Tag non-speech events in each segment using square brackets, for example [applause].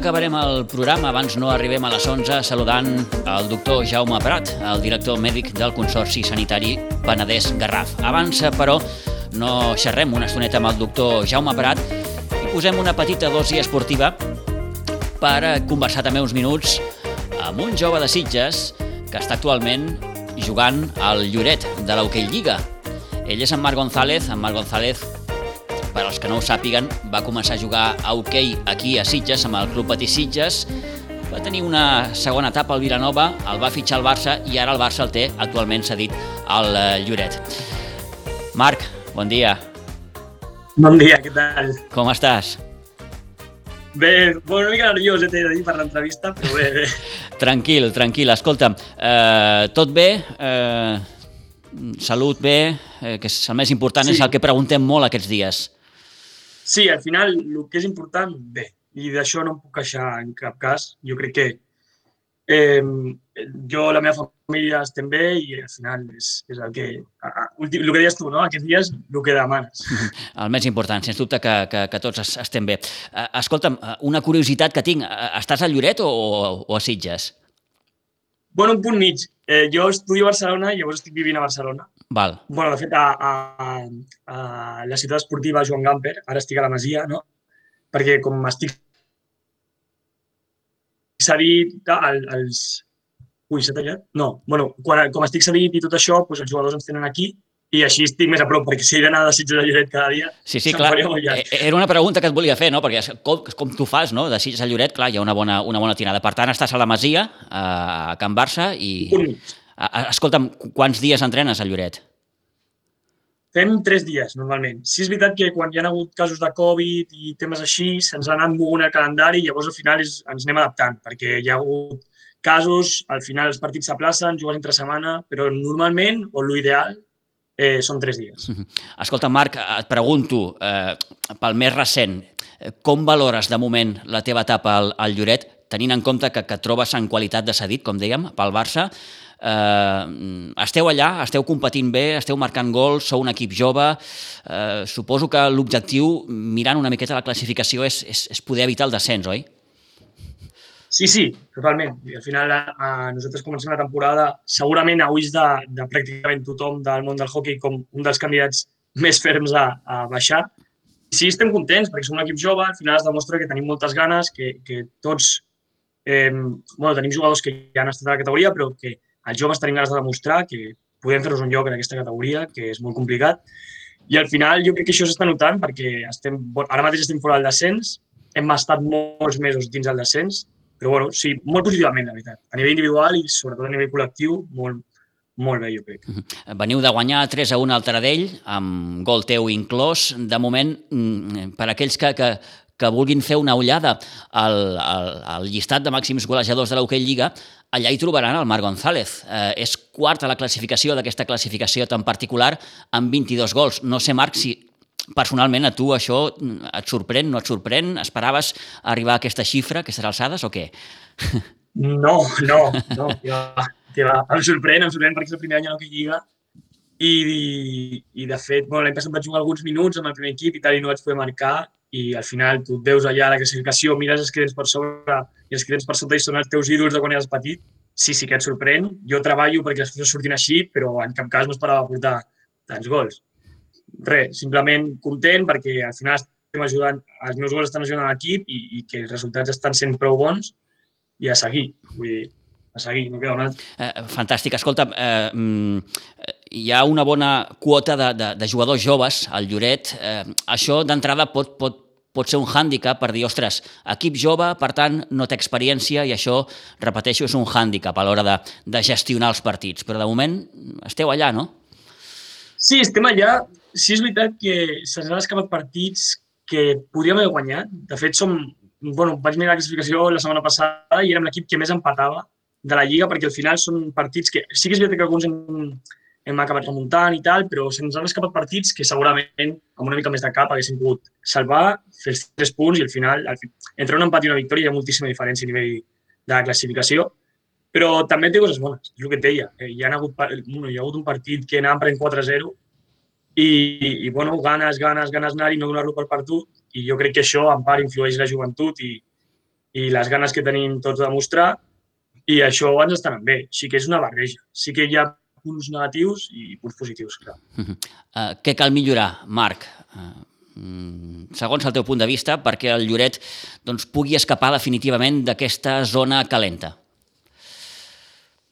acabarem el programa, abans no arribem a les 11, saludant el doctor Jaume Prat, el director mèdic del Consorci Sanitari Penedès-Garraf. Abans, però, no xerrem una estoneta amb el doctor Jaume Prat i posem una petita dosi esportiva per conversar també uns minuts amb un jove de Sitges que està actualment jugant al Lloret de l'Hockey Lliga. Ell és en Marc González. En Marc González per als que no ho sàpiguen, va començar a jugar a hoquei aquí a Sitges, amb el Club Patí Sitges, va tenir una segona etapa al Vilanova, el va fitxar al Barça i ara el Barça el té actualment cedit al eh, Lloret. Marc, bon dia. Bon dia, què tal? Com estàs? Bé, bueno, una mica nerviós, he de dir, per l'entrevista, però bé, bé. [laughs] Tranquil, tranquil. Escolta'm, eh, tot bé? Eh, salut bé? Eh, que és el més important, sí. és el que preguntem molt aquests dies. Sí, al final el que és important, bé, i d'això no em puc queixar en cap cas. Jo crec que eh, jo, la meva família estem bé i al final és, és el que... El que deies tu, no? Aquests dies, el que demanes. [laughs] El més important, sens dubte, que, que, que tots estem bé. Escolta'm, una curiositat que tinc. Estàs a Lloret o, o a Sitges? Bueno, un punt mig. Eh, jo estudio a Barcelona i llavors estic vivint a Barcelona. Val. bueno, de fet, a, a, a la ciutat esportiva Joan Gamper, ara estic a la Masia, no? Perquè com estic cedit als... Ui, s'ha tallat? No, bueno, quan, com estic cedit i tot això, doncs els jugadors ens tenen aquí i així estic més a prop, perquè si he d'anar de Sitges a Lloret cada dia... Sí, sí, clar. Eh, era una pregunta que et volia fer, no? Perquè com, com tu fas, no? De Sitges a Lloret, clar, hi ha una bona, una bona tirada. Per tant, estàs a la Masia, a Can Barça, i... Un Escolta'm, quants dies entrenes a Lloret? Fem tres dies, normalment. Sí, és veritat que quan hi ha hagut casos de Covid i temes així, se'ns ha anat mogant el calendari i llavors al final és, ens anem adaptant, perquè hi ha hagut casos, al final els partits s'aplacen, jugues entre setmana, però normalment, o l'ideal, eh, són tres dies. [laughs] Escolta, Marc, et pregunto, eh, pel més recent, eh, com valores de moment la teva etapa al, al Lloret, tenint en compte que, que trobes en qualitat de cedit, com dèiem, pel Barça, Eh, esteu allà, esteu competint bé, esteu marcant gols, sou un equip jove. Eh, suposo que l'objectiu, mirant una miqueta la classificació, és, és, és poder evitar el descens, oi? Sí, sí, totalment. I al final eh, nosaltres comencem la temporada segurament a ulls de, de pràcticament tothom del món del hockey com un dels candidats més ferms a, a baixar. I sí, estem contents perquè som un equip jove, al final es demostra que tenim moltes ganes, que, que tots eh, bueno, tenim jugadors que ja han estat a la categoria, però que els joves tenim ganes de demostrar que podem fer-nos un lloc en aquesta categoria, que és molt complicat. I al final jo crec que això s'està notant perquè estem, ara mateix estem fora del descens, hem estat molts mesos dins el descens, però bueno, sí, molt positivament, la veritat. A nivell individual i sobretot a nivell col·lectiu, molt, molt bé, jo crec. Veniu de guanyar 3 a 1 al Taradell, amb gol teu inclòs. De moment, mm, per aquells que, que, que vulguin fer una ullada al, al, al llistat de màxims golejadors de l'Hockey Lliga, allà hi trobaran el Marc González. Eh, és quart a la classificació d'aquesta classificació tan particular amb 22 gols. No sé, Marc, si personalment a tu això et sorprèn, no et sorprèn? Esperaves arribar a aquesta xifra, aquestes alçades, o què? No, no, no. Ja, ja, em sorprèn, em sorprèn perquè és el primer any a l'Hockey Lliga i, i, i de fet, bueno, l'any passat vaig jugar alguns minuts amb el primer equip i tal i no vaig poder marcar i al final tu et veus allà a la classificació, mires els creds per sobre i els creds per sota i són els teus ídols de quan eres petit, sí, sí que et sorprèn. Jo treballo perquè les coses surtin així, però en cap cas no esperava portar tants gols. Res, simplement content perquè al final estem ajudant, els meus gols estan ajudant l'equip i, i que els resultats estan sent prou bons i a seguir. Vull dir, a seguir, no queda un altre. Eh, fantàstic. Escolta, eh, mm, hi ha una bona quota de, de, de jugadors joves al Lloret. Eh, això d'entrada pot, pot, pot ser un hàndicap per dir, ostres, equip jove, per tant, no té experiència i això, repeteixo, és un hàndicap a l'hora de, de gestionar els partits. Però de moment esteu allà, no? Sí, estem allà. Sí, és veritat que se'ns han escapat partits que podríem haver guanyat. De fet, som, bueno, vaig mirar la classificació la setmana passada i érem l'equip que més empatava de la Lliga, perquè al final són partits que... Sí que és veritat que alguns hem, hem acabat remuntant i tal, però se'ns han escapat partits que segurament amb una mica més de cap haguéssim pogut salvar, fer els tres punts i al final, al final entre un empat i una victòria hi ha moltíssima diferència a nivell de la classificació, però també té coses bones, és el que et deia. Eh, hi ha hagut, bueno, hi ha hagut un partit que anàvem prenent 4-0 i, i, bueno, ganes, ganes, ganes anar i no donar-lo per perdut i jo crec que això en part influeix la joventut i, i les ganes que tenim tots de demostrar i això ens està anant bé. Sí que és una barreja. Sí que hi ha punts negatius i punts positius, clar. Uh -huh. uh, què cal millorar, Marc? Uh, segons el teu punt de vista, perquè el Lloret doncs, pugui escapar definitivament d'aquesta zona calenta?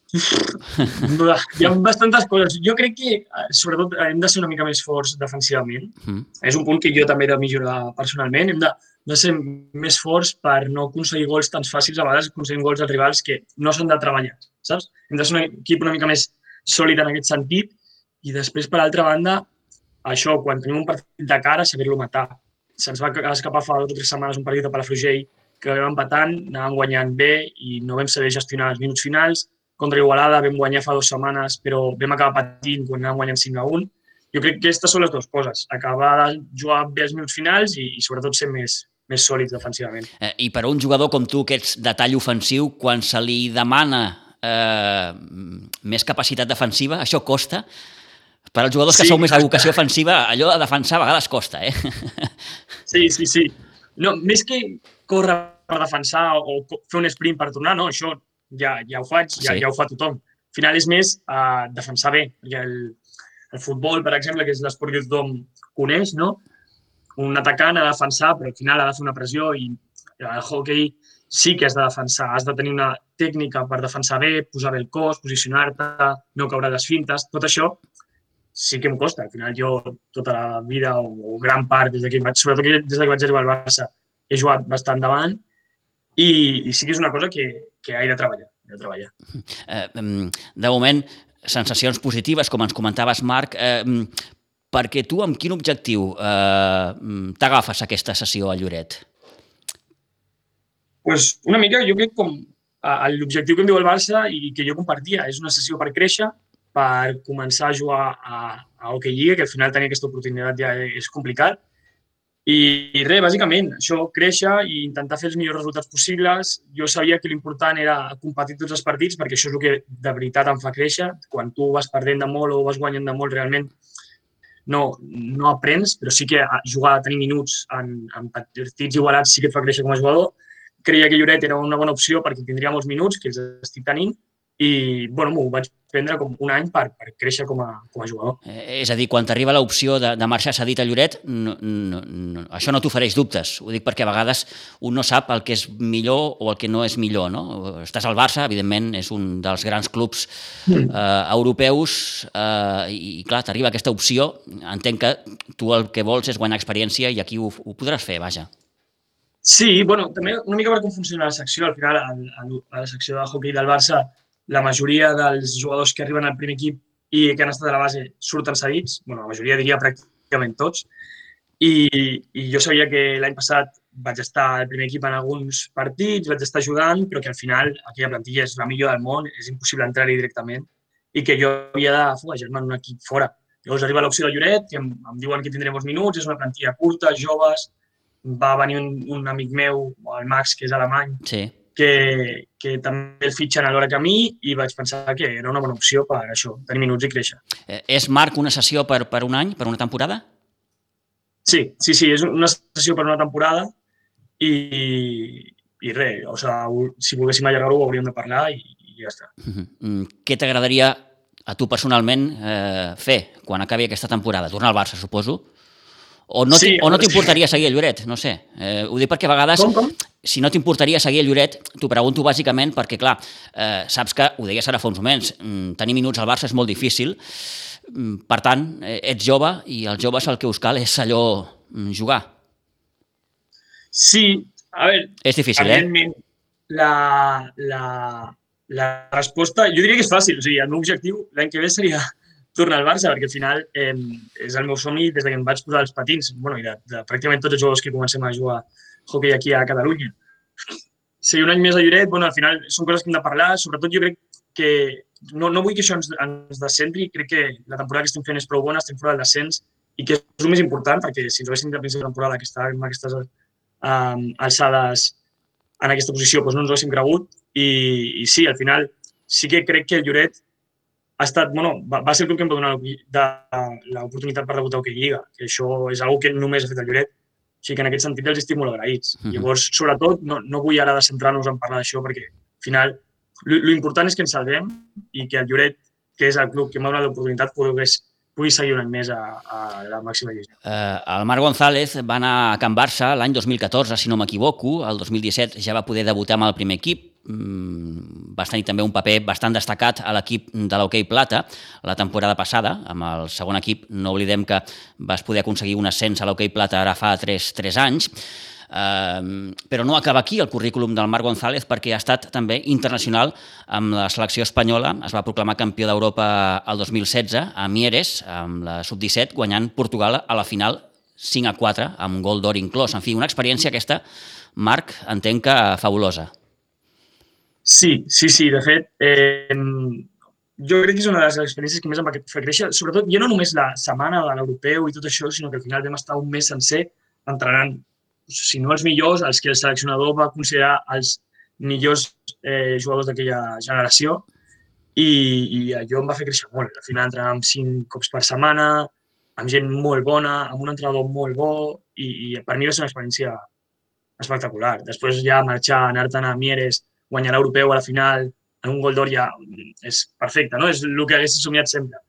Hi ha bastantes coses. Jo crec que, eh, sobretot, hem de ser una mica més forts defensivament. Mm. És un punt que jo també he de millorar personalment. Hem de, de ser més forts per no aconseguir gols tan fàcils, a vegades aconseguim gols de rivals que no s'han de treballar, saps? Hem de ser un equip una mica més sòlid en aquest sentit i després, per altra banda, això, quan tenim un partit de cara, saber-lo matar. Se'ns va escapar fa dues o tres setmanes un partit de Palafrugell que vam empatant, anàvem guanyant bé i no vam saber gestionar els minuts finals. Contra Igualada vam guanyar fa dues setmanes, però vam acabar patint quan anàvem guanyant 5 a 1. Jo crec que aquestes són les dues coses, acabar de jugar bé els minuts finals i, i sobretot ser més, més sòlids defensivament. Eh, I per a un jugador com tu, que ets de tall ofensiu, quan se li demana eh, més capacitat defensiva, això costa. Per als jugadors sí, que sou més de vocació ofensiva, allò de defensar a vegades costa, eh? [laughs] Sí, sí, sí. No, més que córrer per defensar o fer un sprint per tornar, no, això ja, ja ho faig, ja, sí. ja ho fa tothom. Al final és més uh, defensar bé, perquè el, el futbol, per exemple, que és l'esport que tothom coneix, no? un atacant ha de defensar, però al final ha de fer una pressió i el hockey sí que has de defensar, has de tenir una tècnica per defensar bé, posar bé el cos, posicionar-te, no caure les fintes, tot això sí que em costa. Al final jo tota la vida o, o gran part, des que vaig, sobretot des que vaig arribar al Barça, he jugat bastant davant i, i sí que és una cosa que, que he de treballar. He de, treballar. [laughs] Eh, de moment, sensacions positives, com ens comentaves, Marc, eh, perquè tu amb quin objectiu eh, t'agafes aquesta sessió a Lloret? Pues una mica, jo crec com l'objectiu que em diu el Barça i que jo compartia, és una sessió per créixer, per començar a jugar a, a Hockey Lliga, que al final tenir aquesta oportunitat ja és complicat. I, i res, bàsicament, això, créixer i intentar fer els millors resultats possibles. Jo sabia que l'important era competir tots els partits, perquè això és el que de veritat em fa créixer. Quan tu vas perdent de molt o vas guanyant de molt, realment no, no aprens, però sí que jugar, tenir minuts en, en partits igualats sí que et fa créixer com a jugador creia que Lloret era una bona opció perquè tindria molts minuts, que els estic tenint, i bueno, m'ho vaig prendre com un any per, per créixer com a, com a jugador. Eh, és a dir, quan t'arriba l'opció de, de marxar cedit a Lloret, no, no, no, això no t'ofereix dubtes. Ho dic perquè a vegades un no sap el que és millor o el que no és millor. No? Estàs al Barça, evidentment, és un dels grans clubs mm. eh, europeus eh, i, i clar, t'arriba aquesta opció. Entenc que tu el que vols és guanyar experiència i aquí ho, ho podràs fer, vaja. Sí, bueno, també una mica per com funciona la secció. Al final, a, a la secció de hockey del Barça, la majoria dels jugadors que arriben al primer equip i que han estat a la base surten cedits, bueno, la majoria diria pràcticament tots, i, i jo sabia que l'any passat vaig estar al primer equip en alguns partits, vaig estar ajudant, però que al final aquella plantilla és la millor del món, és impossible entrar-hi directament, i que jo havia de foguejar-me en un equip fora. Llavors arriba l'opció de Lloret, que em, em diuen que tindrem molts minuts, és una plantilla curta, joves, va venir un, un amic meu, el Max, que és alemany, sí. que, que també el fitxen alhora que a mi i vaig pensar que era una bona opció per això, tenir minuts i créixer. Eh, és, Marc, una sessió per, per un any, per una temporada? Sí, sí, sí, és una sessió per una temporada i, i res, o sigui, si volguéssim allargar-ho ho hauríem de parlar i, i ja està. Uh mm-hmm. -huh. Què t'agradaria a tu personalment eh, fer quan acabi aquesta temporada? Tornar al Barça, suposo? O no sí, o no t'importaria sí. seguir a Lloret, no sé. Eh, ho dic perquè a vegades, com, com? si no t'importaria seguir a Lloret, t'ho pregunto bàsicament perquè, clar, eh, saps que, ho deies ara fa uns moments, mm, tenir minuts al Barça és molt difícil, mm, per tant, eh, ets jove i els joves el que us cal és allò mm, jugar. Sí, a veure... És difícil, eh? La, la, la resposta, jo diria que és fàcil, o sigui, el meu objectiu l'any que ve seria tornar al Barça, perquè al final eh, és el meu somni des que em vaig posar els patins, bueno, i de, de pràcticament tots els jugadors que comencem a jugar hockey aquí a Catalunya. Si un any més a Lloret, bueno, al final són coses que hem de parlar, sobretot jo crec que no, no vull que això ens, ens descentri, crec que la temporada que estem fent és prou bona, estem fora del descens i que és el més important, perquè si ens haguéssim de principi de temporada que estàvem amb aquestes um, alçades en aquesta posició, doncs no ens ho haguéssim cregut. I, i sí, al final sí que crec que el Lloret ha estat, bueno, va, va ser el club que em va donar l'oportunitat per debutar a Hockey Lliga, que això és una que només ha fet el Lloret, O sigui que en aquest sentit els estic molt agraïts. Uh -huh. Llavors, sobretot, no, no vull ara centrar-nos en parlar d'això perquè, al final, l'important és que ens salvem i que el Lloret, que és el club que m'ha donat l'oportunitat, pogués pugui seguir un any més a, a la màxima divisió. Eh, el Marc González va anar a Can Barça l'any 2014, si no m'equivoco. El 2017 ja va poder debutar amb el primer equip. Mm, va tenir també un paper bastant destacat a l'equip de l'Hockey Plata la temporada passada, amb el segon equip. No oblidem que vas poder aconseguir un ascens a l'Hockey Plata ara fa 3, 3 anys. Eh, però no acaba aquí el currículum del Marc González perquè ha estat també internacional amb la selecció espanyola. Es va proclamar campió d'Europa el 2016 a Mieres, amb la sub-17, guanyant Portugal a la final 5 a 4, amb gol d'or inclòs. En fi, una experiència aquesta, Marc, entenc que fabulosa. Sí, sí, sí. De fet, eh, jo crec que és una de les experiències que més em va fer créixer. Sobretot, ja no només la setmana de l'europeu i tot això, sinó que al final vam estar un mes sencer entrenant si no els millors, els que el seleccionador va considerar els millors eh, jugadors d'aquella generació i, i allò em va fer créixer molt. Al final entrenàvem cinc cops per setmana, amb gent molt bona, amb un entrenador molt bo i, i per mi va ser una experiència espectacular. Després ja marxar, anar-te'n a Mieres, guanyar l'europeu a la final, en un gol d'or ja és perfecte, no? És el que hagués somiat sempre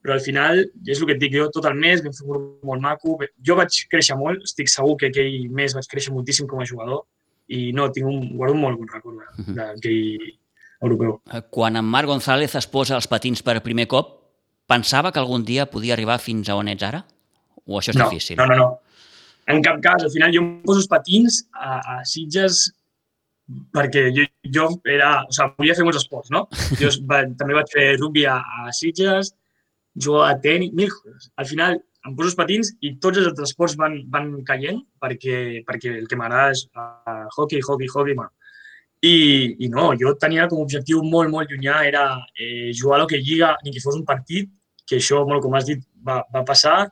però al final, és el que et dic, jo tot el mes vam fer un grup molt maco, jo vaig créixer molt, estic segur que aquell mes vaig créixer moltíssim com a jugador i no, tinc un, guardo un molt bon record mhm. d'aquell europeu. Eh, quan en Marc González es posa els patins per primer cop, pensava que algun dia podia arribar fins a on ets ara? O això és no, difícil? No, no, no. En cap cas. Al final jo em poso els patins a, a Sitges perquè jo, jo era... O sigui, volia fer molts esports, no? Jo va, també vaig fer rugby a, a Sitges, jugo a tenis, mil coses. Al final em poso els patins i tots els altres esports van, van caient perquè, perquè el que m'agrada és uh, hockey, hockey, hockey, bueno. I, I no, jo tenia com a objectiu molt, molt llunyà, era eh, jugar a l'Hockey Lliga, ni que fos un partit, que això, bueno, com has dit, va, va passar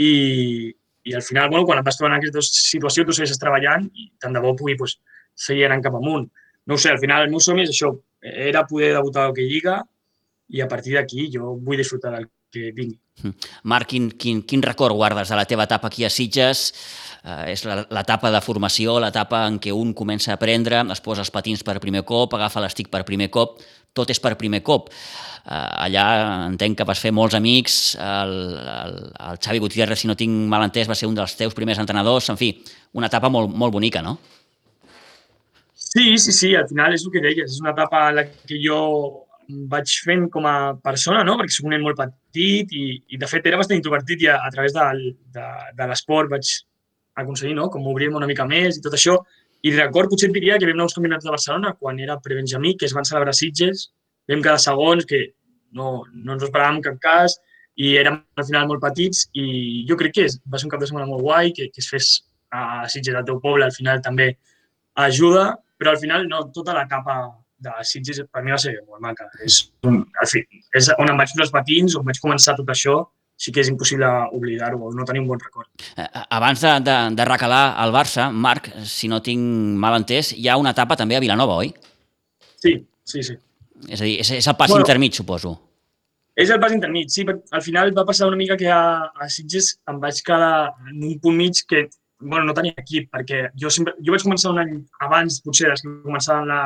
i, i al final, bueno, quan et vas trobar en aquesta situació, tu segueixes treballant i tant de bo pugui pues, seguir anant cap amunt. No sé, al final el meu somni és això, era poder debutar a l'Hockey Lliga i a partir d'aquí jo vull disfrutar del que vingui. Hm. Marc, quin, quin, quin record guardes de la teva etapa aquí a Sitges? Uh, és l'etapa de formació, l'etapa en què un comença a aprendre, es posa els patins per primer cop, agafa l'estic per primer cop, tot és per primer cop. Uh, allà entenc que vas fer molts amics, el, el, el Xavi Gutiérrez, si no tinc mal entès, va ser un dels teus primers entrenadors, en fi, una etapa molt, molt bonica, no? Sí, sí, sí, al final és el que deies, és una etapa en la que jo vaig fent com a persona, no? perquè soc un nen molt petit i, i de fet era bastant introvertit i a, a través de, de, de l'esport vaig aconseguir no? com obrir-me una mica més i tot això. I record potser et diria que vam anar uns campionats de Barcelona quan era prebenjamí, que es van celebrar Sitges, vam quedar segons, que no, no ens ho esperàvem en cap cas, i érem al final molt petits i jo crec que va ser un cap de setmana molt guai, que, que es fes a Sitges, al teu poble, al final també ajuda, però al final no, tota la capa de Sitges per mi va ser molt maca. És, un, en fi, és on em vaig fer els patins, on vaig començar tot això, sí que és impossible oblidar-ho, no tenir un bon record. Eh, eh, abans de, de, de recalar al Barça, Marc, si no tinc mal entès, hi ha una etapa també a Vilanova, oi? Sí, sí, sí. És a dir, és, és el pas bueno, intermig, suposo. És el pas intermig, sí. Al final va passar una mica que a, a Sitges em vaig quedar en un punt mig que bueno, no tenia equip, perquè jo, sempre, jo vaig començar un any abans, potser, des que començava la,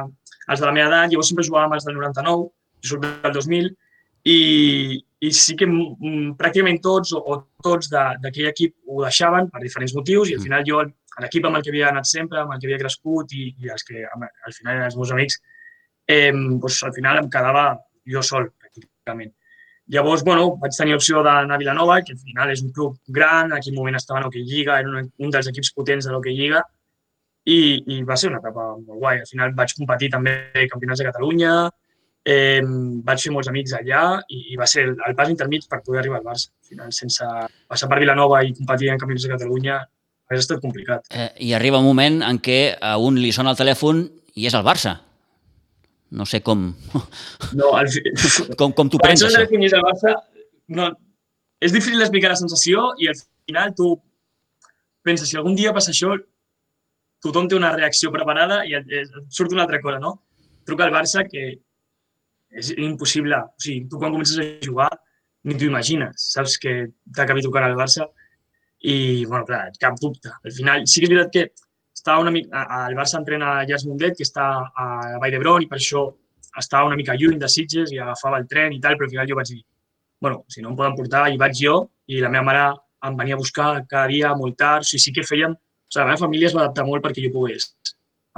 els de la meva edat, llavors sempre jugàvem els del 99, jo soc del 2000, i, i sí que pràcticament tots o, o tots d'aquell equip ho deixaven per diferents motius i al mm. final jo, l'equip amb el que havia anat sempre, amb el que havia crescut i, i els que al final eren els meus amics, eh, doncs al final em quedava jo sol, pràcticament. Llavors, bueno, vaig tenir l'opció d'anar a Vilanova, que al final és un club gran, en aquell moment estava en l'Hockey Lliga, era un, un dels equips potents de l'Hockey Lliga, i, i va ser una etapa molt guai. Al final vaig competir també campionats de Catalunya, eh, vaig fer molts amics allà i, i va ser el, el pas intermig per poder arribar al Barça. Al final, sense passar per Vilanova i competir en campionats de Catalunya, hauria estat complicat. Eh, I arriba un moment en què a un li sona el telèfon i és el Barça. No sé com... No, al [laughs] com, com tu prens això. Quan el Barça, no, és difícil d'explicar la sensació i al final tu penses, si algun dia passa això, tothom té una reacció preparada i et, et surt una altra cosa, no? Truca al Barça que és impossible. O sigui, tu quan comences a jugar ni t'ho imagines. Saps que t'acabi trucant al Barça i, bueno, clar, cap dubte. Al final, sí que és veritat que estava una mica, el Barça entrena a Llars Mundet, que està a Vall d'Hebron, i per això estava una mica lluny de Sitges i agafava el tren i tal, però al final jo vaig dir, bueno, si no em poden portar, hi vaig jo, i la meva mare em venia a buscar cada dia molt tard, o sigui, sí que fèiem... O sigui, la meva família es va adaptar molt perquè jo pogués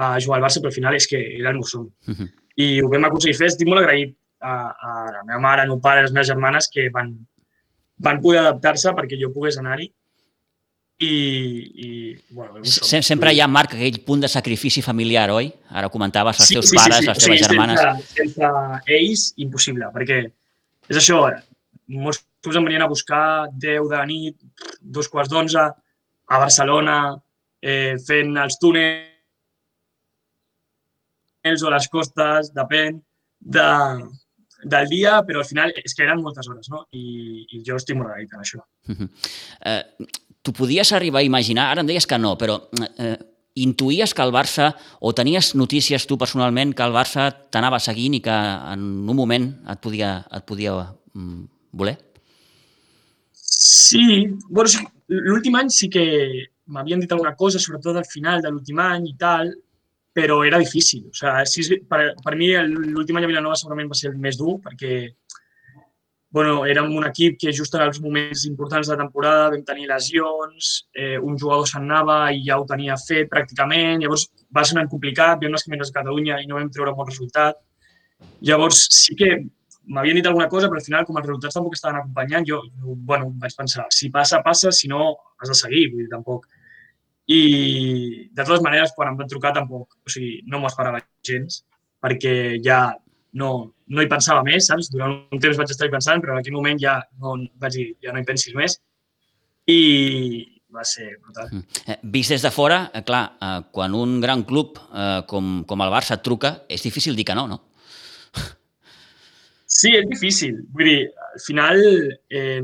a jugar al Barça, però al final és que era el meu somni. Uh -huh. I ho vam aconseguir fer, estic molt agraït a, a la meva mare, el meu pare i les meves germanes que van, van poder adaptar-se perquè jo pogués anar-hi i, i bueno, Sem Sempre hi ha, Marc, aquell punt de sacrifici familiar, oi? Ara comentaves els sí, teus sí, pares, sí, sí. les teves sí, germanes... Sense, sense ells, impossible, perquè és això, molts cops em venien a buscar 10 de la nit, dos quarts d'onze, a Barcelona, eh, fent els túnels o les costes, depèn de, del dia, però al final és que eren moltes hores, no? I, i jo estic molt agraït en això. Uh -huh. uh, tu podies arribar a imaginar, ara em deies que no, però eh, intuïes que el Barça, o tenies notícies tu personalment que el Barça t'anava seguint i que en un moment et podia, et podia mm, voler? Sí, bueno, sí, l'últim any sí que m'havien dit alguna cosa, sobretot al final de l'últim any i tal, però era difícil. O sigui, per, per mi l'últim any a Vilanova segurament va ser el més dur, perquè bueno, érem un equip que just en els moments importants de temporada vam tenir lesions, eh, un jugador se'n anava i ja ho tenia fet pràcticament, llavors va ser un any complicat, vam les cameres a Catalunya i no vam treure bon resultat. Llavors sí que m'havien dit alguna cosa, però al final, com els resultats tampoc estaven acompanyant, jo bueno, vaig pensar, si passa, passa, si no, has de seguir, vull dir, tampoc. I, de totes maneres, quan em van trucar, tampoc, o sigui, no m'ho esperava gens, perquè ja no, no hi pensava més, saps? Durant un temps vaig estar pensant, però en aquell moment ja no, vaig dir, ja no hi pensis més. I va ser brutal. Mm. Eh, vist des de fora, eh, clar, eh, quan un gran club eh, com, com el Barça et truca, és difícil dir que no, no? Sí, és difícil. Vull dir, al final eh,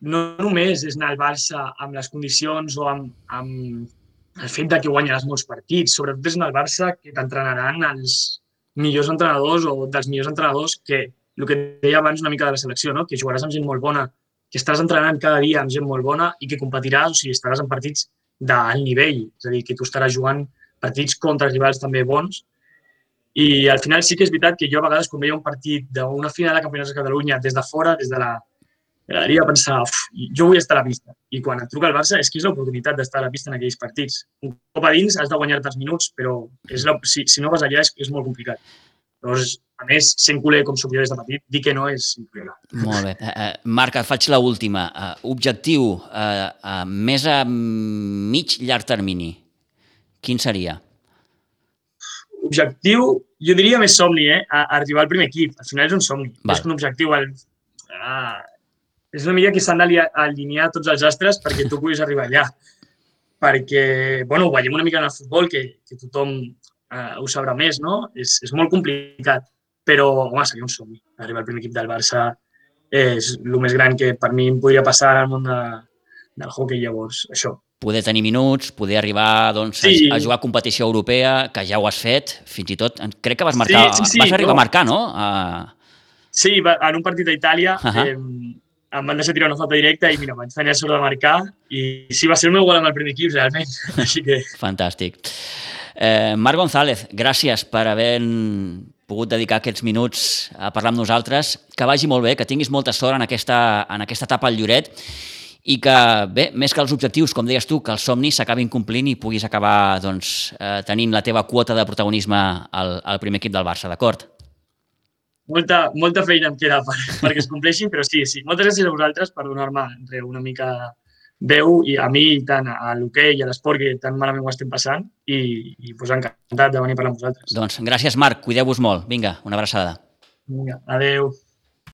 no només és anar al Barça amb les condicions o amb, amb el fet de que guanyaràs molts partits, sobretot és anar al Barça que t'entrenaran els, millors entrenadors o dels millors entrenadors que el que deia abans una mica de la selecció, no? que jugaràs amb gent molt bona, que estàs entrenant cada dia amb gent molt bona i que competiràs, o sigui, estaràs en partits d'alt nivell, és a dir, que tu estaràs jugant partits contra rivals també bons. I al final sí que és veritat que jo a vegades quan veia un partit d'una final de campionats de Catalunya des de fora, des de la, m'agradaria pensar, uf, jo vull estar a la pista. I quan et truca el Barça és que és l'oportunitat d'estar a la pista en aquells partits. Un cop a dins has de guanyar els minuts, però és la, si, si no vas allà és, és molt complicat. Llavors, a més, sent culer com soc jo des de petit, dir que no és impossible. Molt bé. Uh, Marc, et faig l'última. Uh, objectiu uh, uh, més a mig llarg termini. Quin seria? Objectiu, jo diria més somni, eh? A, arribar al primer equip. Al final és un somni. Val. És un objectiu. El, uh, és una mica que s'han d'alinear tots els astres perquè tu puguis arribar allà. Perquè, bueno, ho veiem una mica en el futbol, que, que tothom eh, ho sabrà més, no? És, és molt complicat, però, home, seria un somni. Arribar al primer equip del Barça és el més gran que per mi em podria passar al món de, del hockey, llavors, això. Poder tenir minuts, poder arribar doncs, sí. a, a jugar a competició europea, que ja ho has fet, fins i tot, crec que vas marcar, sí, sí, sí, vas arribar no. a marcar, no? A... Sí, en un partit d'Itàlia, uh -huh. eh, em van deixar tirar una falta directa i mira, vaig tenir sort de marcar i sí, va ser el meu gol amb el primer equip, realment. [laughs] Així que... Fantàstic. Eh, Marc González, gràcies per haver pogut dedicar aquests minuts a parlar amb nosaltres. Que vagi molt bé, que tinguis molta sort en aquesta, en aquesta etapa al Lloret i que, bé, més que els objectius, com deies tu, que els somnis s'acabin complint i puguis acabar doncs, eh, tenint la teva quota de protagonisme al, al primer equip del Barça, d'acord? Molta, molta feina em queda per, perquè es compleixin, però sí, sí. Moltes gràcies a vosaltres per donar-me una mica veu i a mi tant a l'hoquei i a l'esport que tan malament ho estem passant i, i pues, encantat de venir a parlar amb vosaltres. Doncs gràcies Marc, cuideu-vos molt. Vinga, una abraçada. Vinga, adeu.